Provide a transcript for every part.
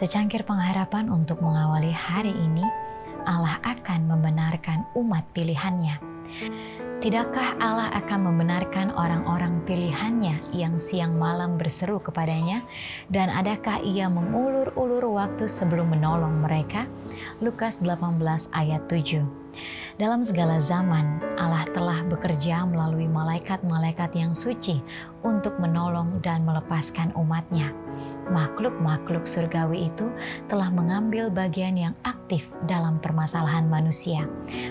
Secangkir pengharapan untuk mengawali hari ini, Allah akan membenarkan umat pilihannya. Tidakkah Allah akan membenarkan orang-orang pilihannya yang siang malam berseru kepadanya? Dan adakah ia mengulur-ulur waktu sebelum menolong mereka? Lukas 18 ayat 7 dalam segala zaman, Allah telah bekerja melalui malaikat-malaikat yang suci untuk menolong dan melepaskan umatnya makhluk-makhluk surgawi itu telah mengambil bagian yang aktif dalam permasalahan manusia.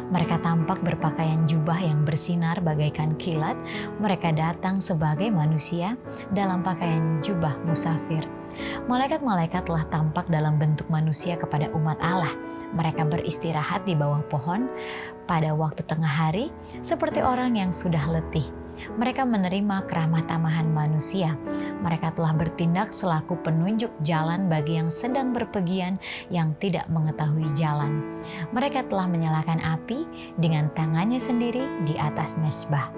Mereka tampak berpakaian jubah yang bersinar bagaikan kilat. Mereka datang sebagai manusia dalam pakaian jubah musafir. Malaikat-malaikat telah tampak dalam bentuk manusia kepada umat Allah. Mereka beristirahat di bawah pohon pada waktu tengah hari, seperti orang yang sudah letih mereka menerima keramah tamahan manusia. Mereka telah bertindak selaku penunjuk jalan bagi yang sedang berpergian yang tidak mengetahui jalan. Mereka telah menyalakan api dengan tangannya sendiri di atas mesbah.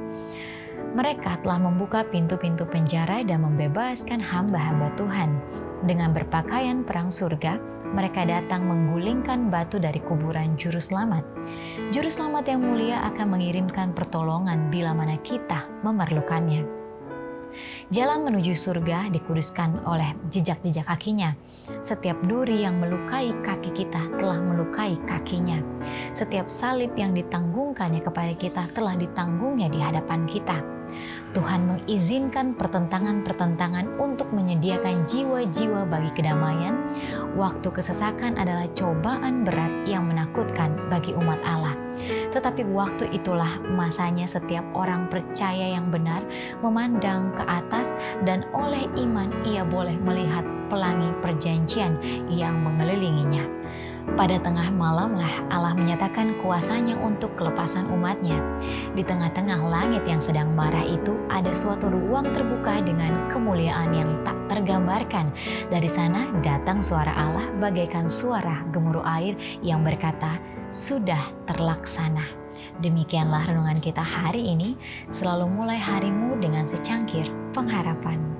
Mereka telah membuka pintu-pintu penjara dan membebaskan hamba-hamba Tuhan. Dengan berpakaian perang surga, mereka datang menggulingkan batu dari kuburan juru selamat. Juru selamat yang mulia akan mengirimkan pertolongan bila mana kita memerlukannya. Jalan menuju surga dikuduskan oleh jejak-jejak kakinya. Setiap duri yang melukai kaki kita telah melukai kakinya. Setiap salib yang ditanggungkannya kepada kita telah ditanggungnya di hadapan kita Tuhan mengizinkan pertentangan-pertentangan untuk menyediakan jiwa-jiwa bagi kedamaian. Waktu kesesakan adalah cobaan berat yang menakutkan bagi umat Allah. Tetapi waktu itulah masanya setiap orang percaya yang benar memandang ke atas dan oleh iman ia boleh melihat pelangi perjanjian yang mengelilinginya. Pada tengah malamlah Allah menyatakan kuasanya untuk kelepasan umatnya. Di tengah-tengah langit yang sedang marah itu ada suatu ruang terbuka dengan kemuliaan yang tak tergambarkan. Dari sana datang suara Allah bagaikan suara gemuruh air yang berkata, sudah terlaksana. Demikianlah renungan kita hari ini, selalu mulai harimu dengan secangkir pengharapan.